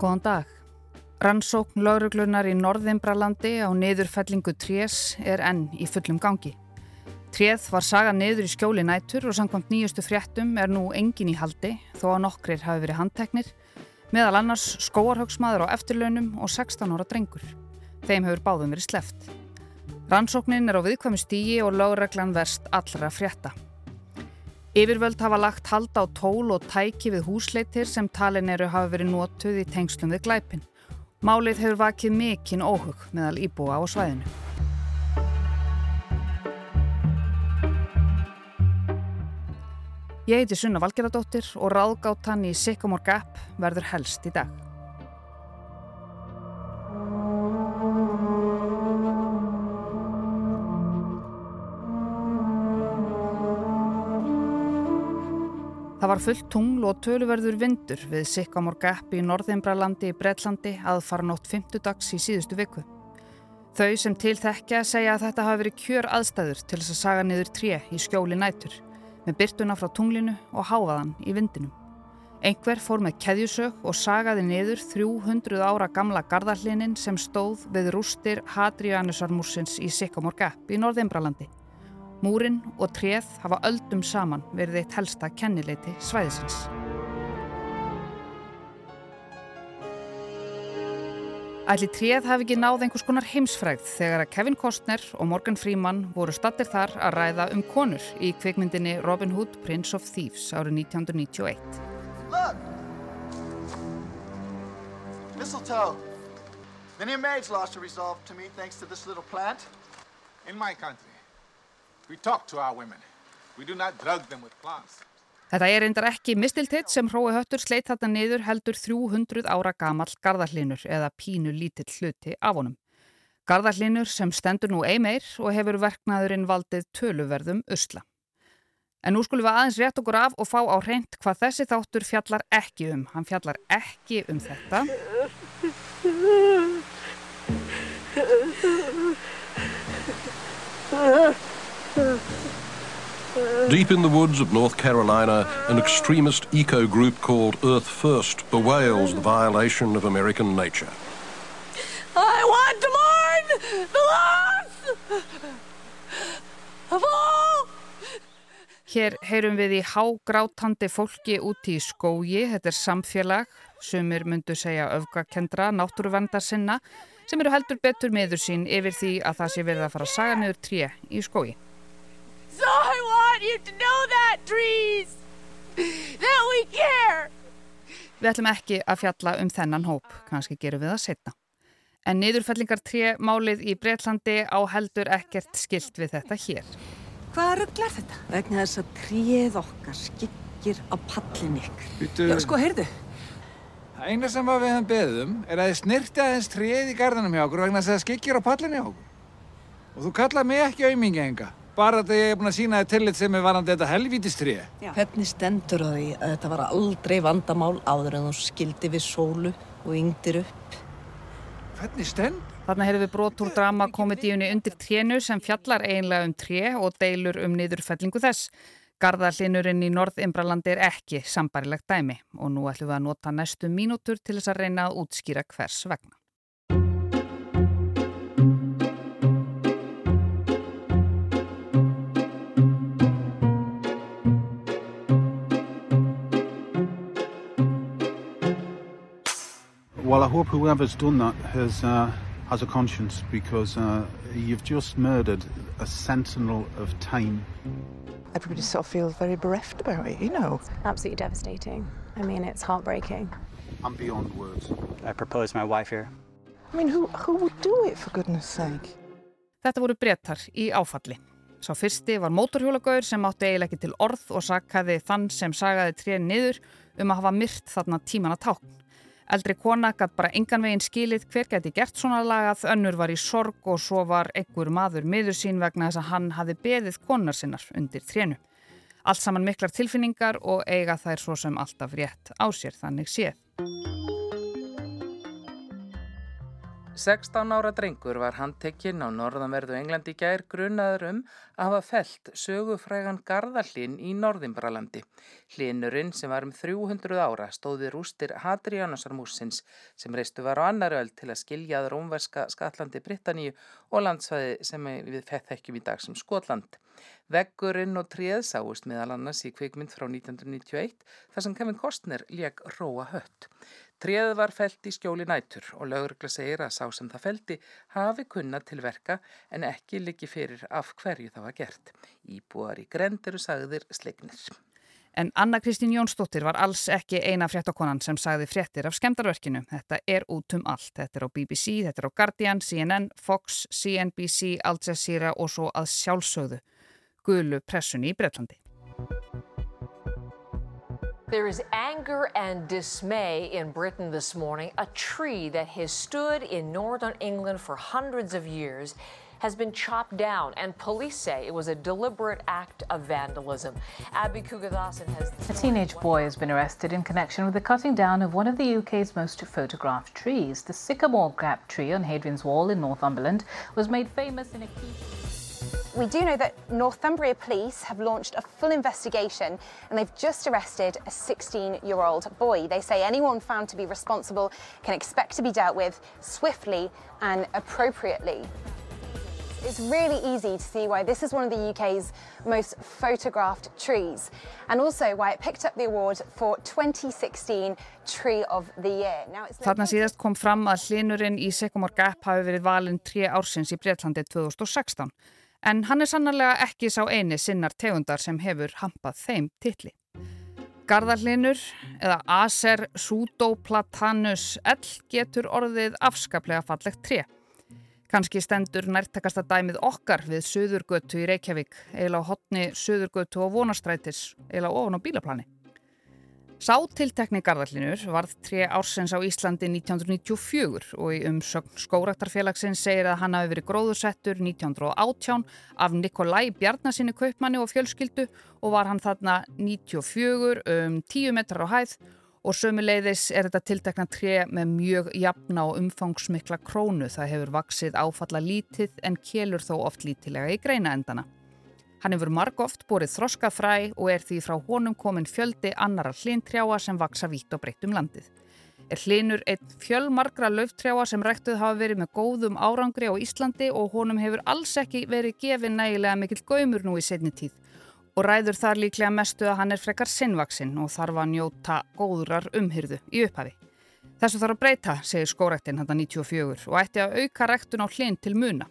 Góðan dag. Rannsókn lauruglunar í Norðimbralandi á niðurfellingu Trés er enn í fullum gangi. Tréð var saga niður í skjóli nætur og samkvæmt nýjustu fréttum er nú engin í haldi þó að nokkrir hafi verið handteknir, meðal annars skóarhauksmaður á eftirlaunum og 16 ára drengur. Þeim hefur báðum verið sleft. Rannsóknin er á viðkvæmi stígi og lauruglan verst allra frétta. Yfirvöld hafa lagt halda á tól og tæki við húsleitir sem talin eru hafi verið nótuð í tengslum við glæpin. Málið hefur vakið mikinn óhug meðal íbúa á svæðinu. Ég heiti Sunna Valgeradóttir og ráðgáttan í Sycamore Gap verður helst í dag. Það var fullt tungl og töluverður vindur við Sycamore Gap í Norðimbralandi í Breitlandi aðfaranótt 50 dags í síðustu viku. Þau sem til þekkja segja að þetta hafi verið kjör aðstæður til þess að saga niður tré í skjóli nætur með byrtuna frá tunglinu og háfaðan í vindinum. Einhver fór með keðjusög og sagaði niður 300 ára gamla gardarlinin sem stóð við rústir Hadrianusarmúsins í Sycamore Gap í Norðimbralandi. Múrin og tréð hafa öldum saman verið eitt helsta kennileiti svæðisins. Ætli tréð hafi ekki náð einhvers konar heimsfrægð þegar að Kevin Costner og Morgan Freeman voru stattir þar að ræða um konur í kvikmyndinni Robin Hood, Prince of Thieves árið 1991. Look! Mistletoe! Many a maid's lost her resolve to me thanks to this little plant. In my country. Þetta er reyndar ekki mistiltitt sem hrói höttur sleitt þetta niður heldur 300 ára gamall gardarlinur eða pínu lítill hluti af honum. Gardarlinur sem stendur nú eimeir og hefur verknaðurinn valdið töluverðum usla. En nú skulum við aðeins rétt okkur af og fá á reynd hvað þessi þáttur fjallar ekki um. Hann fjallar ekki um þetta. Deep in the woods of North Carolina, an extremist eco group called Earth First bewails the violation of American nature. I want to mourn the loss of all Hér heyrum við í hágrátandi fólki úti í skógi, þetta er samfélag, sumir myndu segja öfgakendra, náttúruvendar sinna, sem eru heldur betur meður sín yfir því að það sé verið að fara að saga niður tré í skói. So I want you to know that trees, that we care. Við ætlum ekki að fjalla um þennan hóp, kannski gerum við það setna. En niðurfellingar tré málið í Breitlandi á heldur ekkert skilt við þetta hér. Hvaða rugglar þetta? Vegna þess að tréð okkar skikkir á pallin ykkur. Já, sko, heyrðu. Það eina sem við hefum beðum er að þið snirti aðeins tríð í gardanum hjá okkur vegna þess að það skikkir á pallin hjá okkur. Og þú kallaði mig ekki auðmingi enga, bara að ég hef búin að sína þið tillit sem er varandi þetta helvítistrið. Hvernig stendur það því að þetta var aldrei vandamál áður en þú skildi við sólu og yngdir upp? Hvernig stendur? Þarna heyrðum við brotur drama komedíunni undir trénu sem fjallar einlega um tré og deilur um niðurfellingu þess. Garðarlinurinn í Norð-Imbralandi er ekki sambarilegt dæmi og nú ætlum við að nota næstu mínútur til þess að reyna að útskýra hvers vegna. Hope whoever's done that has, uh, has a conscience because uh, you've just murdered a sentinel of time. everybody sort of feels very bereft about it, you know. Absolutely devastating. I mean, it's heartbreaking. I'm beyond words. I proposed my wife here. I mean, who, who would do it for goodness sake? Þetta voru brettar í áfalli. Sá fyrsti var mótorhjólagauður sem átti eiginlega ekki til orð og sakkaði þann sem sagaði tréni niður um að hafa myrt þarna tíman að tákn. Eldri kona gætt bara engan veginn skilið hver geti gert svona lagað, önnur var í sorg og svo var einhver maður miður sín vegna þess að hann hafi beðið konar sinnar undir trénu. Allt saman miklar tilfinningar og eiga þær svo sem alltaf rétt á sér þannig séð. 16 ára drengur var handtekinn á norðanverðu Englandi gær grunaður um að hafa felt sögufrægan Garðarlinn í Norðimbralandi. Hlinurinn sem var um 300 ára stóði rústir Hadrianasarmúsins sem reistu var á annar öll til að skilja að rómverska Skatlandi Britanníu og landsvæði sem við fethekkjum í dag sem Skotland. Veggurinn og tríð sáust meðal annars í kvikmynd frá 1991 þar sem Kevin Costner leik Róa Hött. Tríð var felt í skjóli nætur og lögurgla segir að sá sem það felti hafi kunnat til verka en ekki liggi fyrir af hverju það var gert. Íbúar í grendiru sagðir slegnir. En Anna Kristín Jónsdóttir var alls ekki eina fréttakonan sem sagði fréttir af skemdarverkinu. Þetta er út um allt. Þetta er á BBC, þetta er á Guardian, CNN, Fox, CNBC, Al Jazeera og svo að sjálfsögðu gulu pressunni í Breitlandi. There is anger and dismay in Britain this morning. A tree that has stood in northern England for hundreds of years has been chopped down, and police say it was a deliberate act of vandalism. Abby Kugathasan has. A teenage boy has been arrested in connection with the cutting down of one of the UK's most photographed trees. The sycamore gap tree on Hadrian's Wall in Northumberland was made famous in a key. We do know that Northumbria police have launched a full investigation and they've just arrested a 16 year old boy. They say anyone found to be responsible can expect to be dealt with swiftly and appropriately. It's really easy to see why this is one of the UK's most photographed trees and also why it picked up the award for 2016 Tree of the Year. Þarna síðast kom fram að hlinurinn í Sycamore Gap hafi verið valinn 3 ársins í Breitlandi 2016 en hann er sannarlega ekki sá eini sinnar tegundar sem hefur hampað þeim titli. Garðarlinur eða Acer pseudoplatanus L getur orðið afskaplega fallegt tré. Kanski stendur nærtakasta dæmið okkar við Suðurgötu í Reykjavík, eiginlega hotni Suðurgötu og vonastrætis, eiginlega ofan á bílaplani. Sá tiltekni garðallinur varð tre ársens á Íslandi 1994 og í umsögn skóraktarfélagsins segir að hann hafi verið gróðursettur 1918 af Nikolai Bjarnasinni kaupmanni og fjölskyldu og var hann þarna 94 um 10 metrar á hæð og sömuleiðis er þetta tiltekna tre með mjög jafna og umfangsmikla krónu. Það hefur vaksið áfalla lítið en kelur þó oft lítilega í greina endana. Hann hefur margóft borið þroskafræ og er því frá honum komin fjöldi annara hlintrjáa sem vaksa vítt og breytt um landið. Er hlinur einn fjölmargra löftrjáa sem rættuð hafa verið með góðum árangri á Íslandi og honum hefur alls ekki verið gefið nægilega mikill gaumur nú í setni tíð og ræður þar líklega mestu að hann er frekar sinnvaksinn og þarf að njóta góðrar umhyrðu í upphafi. Þessu þarf að breyta, segir skórektinn hann 94 og ætti að auka ræktun á hlinn til muna.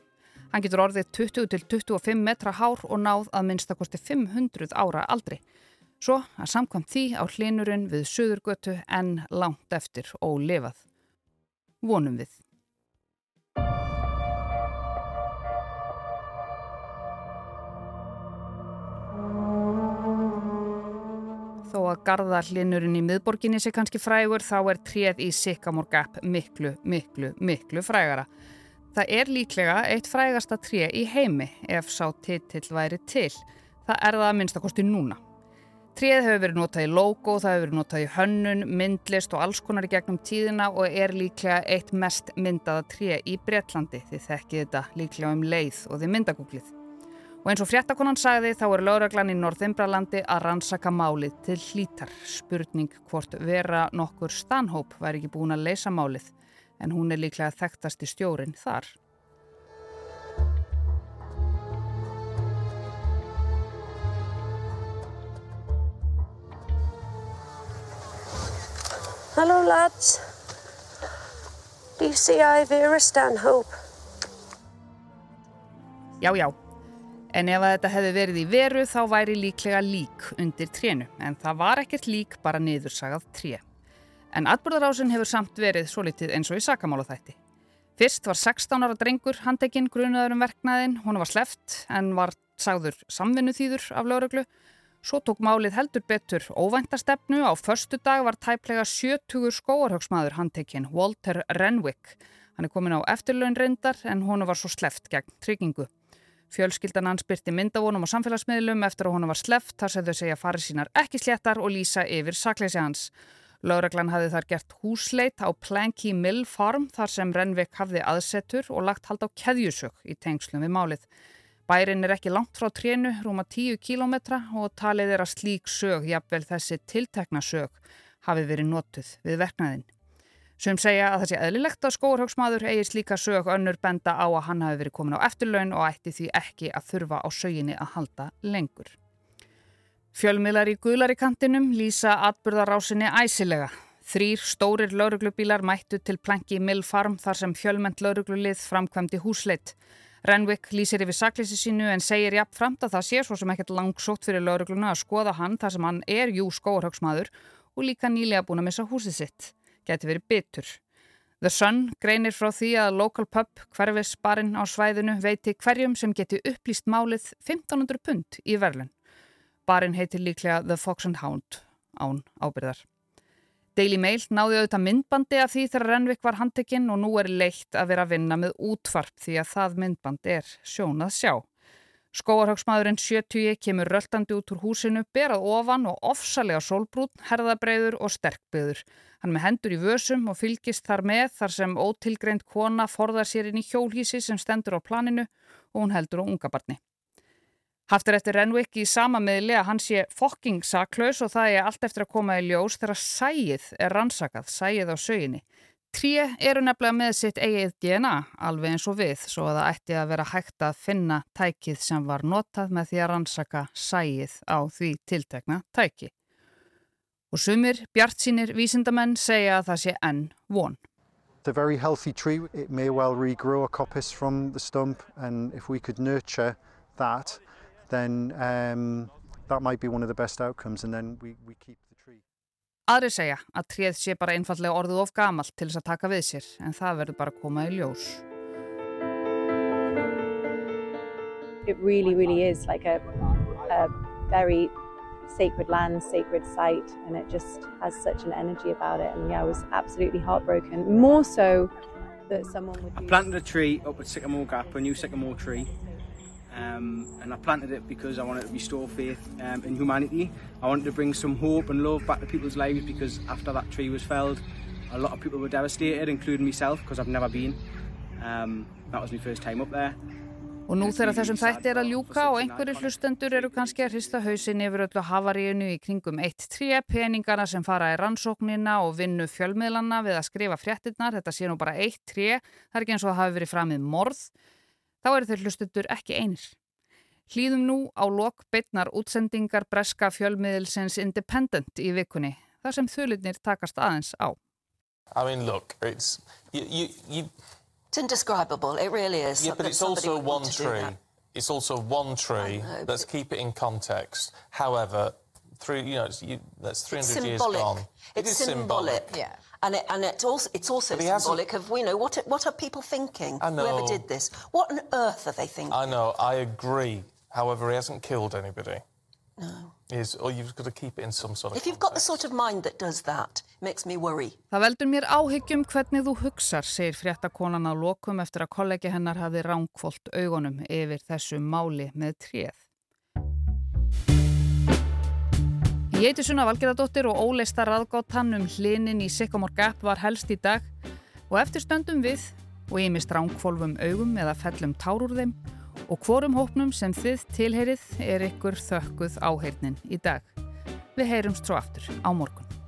Hann getur orðið 20-25 metra hár og náð að minnstakosti 500 ára aldri. Svo að samkvæmt því á hlinurinn við Suðurgötu en langt eftir og lifað. Vonum við. Þó að garda hlinurinn í miðborginni sé kannski frægur þá er tréð í Sycamore Gap miklu, miklu, miklu frægara. Það er líklega eitt frægasta tré í heimi ef sá titill væri til. Það er það að minnstakosti núna. Tréð hefur verið notað í logo, það hefur verið notað í hönnun, myndlist og alls konar í gegnum tíðina og er líklega eitt mest myndaða tré í Breitlandi. Þið þekkið þetta líklega um leið og þið myndagúklið. Og eins og fréttakonan sagði þá er lauraglan í Norðimbralandi að rannsaka málið til hlítar. Spurning hvort vera nokkur stanhóp væri ekki búin að leysa málið en hún er líklega þekktasti stjórin þar. Hello lads. DCI Vera Stanhope. Já, já. En ef þetta hefði verið í veru þá væri líklega lík undir trénu. En það var ekkert lík, bara niðursagað tré. En atbúrðarásin hefur samt verið svo litið eins og í sakamála þætti. Fyrst var 16 ára drengur handekinn grunaður um verknaðinn, hún var sleft en var sagður samvinnu þýður af lauruglu. Svo tók málið heldur betur óvænta-stefnu. Á förstu dag var tæplega 70 skóarhauksmaður handekinn, Walter Renwick. Hann er komin á eftirlaun reyndar en hún var svo sleft gegn tryggingu. Fjölskyldan hans byrti myndavónum á samfélagsmiðlum eftir að hún var sleft þar sem þau segja farið sínar ekki sléttar og lýsa yfir sakleysi hans. Laureglan hafði þar gert húsleit á Planky Mill Farm þar sem Renvik hafði aðsetur og lagt hald á keðjusög í tengslum við málið. Bærin er ekki langt frá trénu, rúma 10 kílometra og talið er að slík sög, jafnvel þessi tiltekna sög, hafi verið notuð við verknæðin. Sem segja að það sé eðlilegt að skóarhauksmaður eigi slíka sög önnur benda á að hann hafi verið komin á eftirlaun og ætti því ekki að þurfa á söginni að halda lengur. Fjölmiðlar í guðlari kantinum lýsa atbyrðarásinni æsilega. Þrýr stórir lauruglubílar mættu til planki Mill Farm þar sem fjölment lauruglulið framkvæmdi húsleitt. Renwick lýsir yfir sakleysi sínu en segir jafn framt að það sé svo sem ekkert langsótt fyrir laurugluna að skoða hann þar sem hann er jú skóarhauksmaður og líka nýlega búin að missa húsið sitt. Geti verið byttur. The Sun greinir frá því að local pub hverfisbarinn á svæðinu veiti hverjum sem geti upplýst málið 1500 pund í verðlun. Barinn heitir líklega The Fox and Hound án ábyrðar. Daily Mail náði auðvitað myndbandi af því þegar Renvik var handtekinn og nú er leitt að vera að vinna með útvarp því að það myndband er sjónað sjá. Skóarhagsmaðurinn 70 kemur röltandi út úr húsinu, berað ofan og ofsalega sólbrún, herðabreiður og sterkbyður. Hann með hendur í vösum og fylgist þar með þar sem ótilgreint kona forðar sér inn í hjólhísi sem stendur á planinu og hún heldur á ungabarni. Haftur eftir Renwick í sama miðli að hann sé fokking saklaus og það er allt eftir að koma í ljós þegar sæið er rannsakað, sæið á söginni. Tríu eru nefnilega með sitt eigið DNA, alveg eins og við, svo að það ætti að vera hægt að finna tækið sem var notað með því að rannsaka sæið á því tiltekna tæki. Og sumir, bjart sínir vísindamenn segja að það sé enn von. It's a very healthy tree. It may well regrow a coppice from the stump and if we could nurture that then um, that might be one of the best outcomes and then we, we keep the tree. Aðri segja að tréð sé bara einfallega orðið of gamalt til þess að taka við sér en það verður bara að koma í ljós. It really, really is like a, a very sacred land, sacred site, and it just has such an energy about it. And yeah, I was absolutely heartbroken. More so that someone would. I planted a tree up at Sycamore Gap, a new sycamore tree, um, and I planted it because I wanted to restore faith um, in humanity. I wanted to bring some hope and love back to people's lives because after that tree was felled, a lot of people were devastated, including myself, because I've never been. Um, that was my first time up there. Og nú þegar þessum þætti er að ljúka og einhverju hlustendur eru kannski að hrista hausin yfir öllu havaríunu í kringum eitt tré, peningana sem fara í rannsóknina og vinnu fjölmiðlana við að skrifa fréttinnar, þetta sé nú bara eitt tré, það er ekki eins og það hafi verið framið morð. Þá eru þeir hlustundur ekki einir. Hlýðum nú á lok beitnar útsendingar breska fjölmiðilsins Independent í vikunni, þar sem þulinnir takast aðeins á. I mean, look, it's... You, you, you... It's indescribable, it really is. Yeah, but it's also one tree. It's also one tree. Know, Let's keep it in context. However, through, you know, it's, you, that's 300 years gone. It's it symbolic. symbolic. Yeah. And, it, and it's also, it's also symbolic of, you know, what, what are people thinking? I know. Whoever did this. What on earth are they thinking? I know, I agree. However, he hasn't killed anybody. No. Is, or you've got to keep it in some sort of If you've got the sort of mind that does that, it makes me worry. Það veldur mér áhyggjum hvernig þú hugsar, segir fréttakonan á lokum eftir að kollegi hennar hafi ránkvolt augunum yfir þessu máli með tréð. Ég heiti Sunna Valgerðardóttir og óleista raðgáttan um hlinin í Sycamore Gap var helst í dag og eftir stöndum við og ég mist ránkvolvum augum eða fellum tár úr þeim og hvorum hópnum sem þið tilheyrið er ykkur þökkuð áheirnin í dag. Við heyrumst svo aftur á morgun.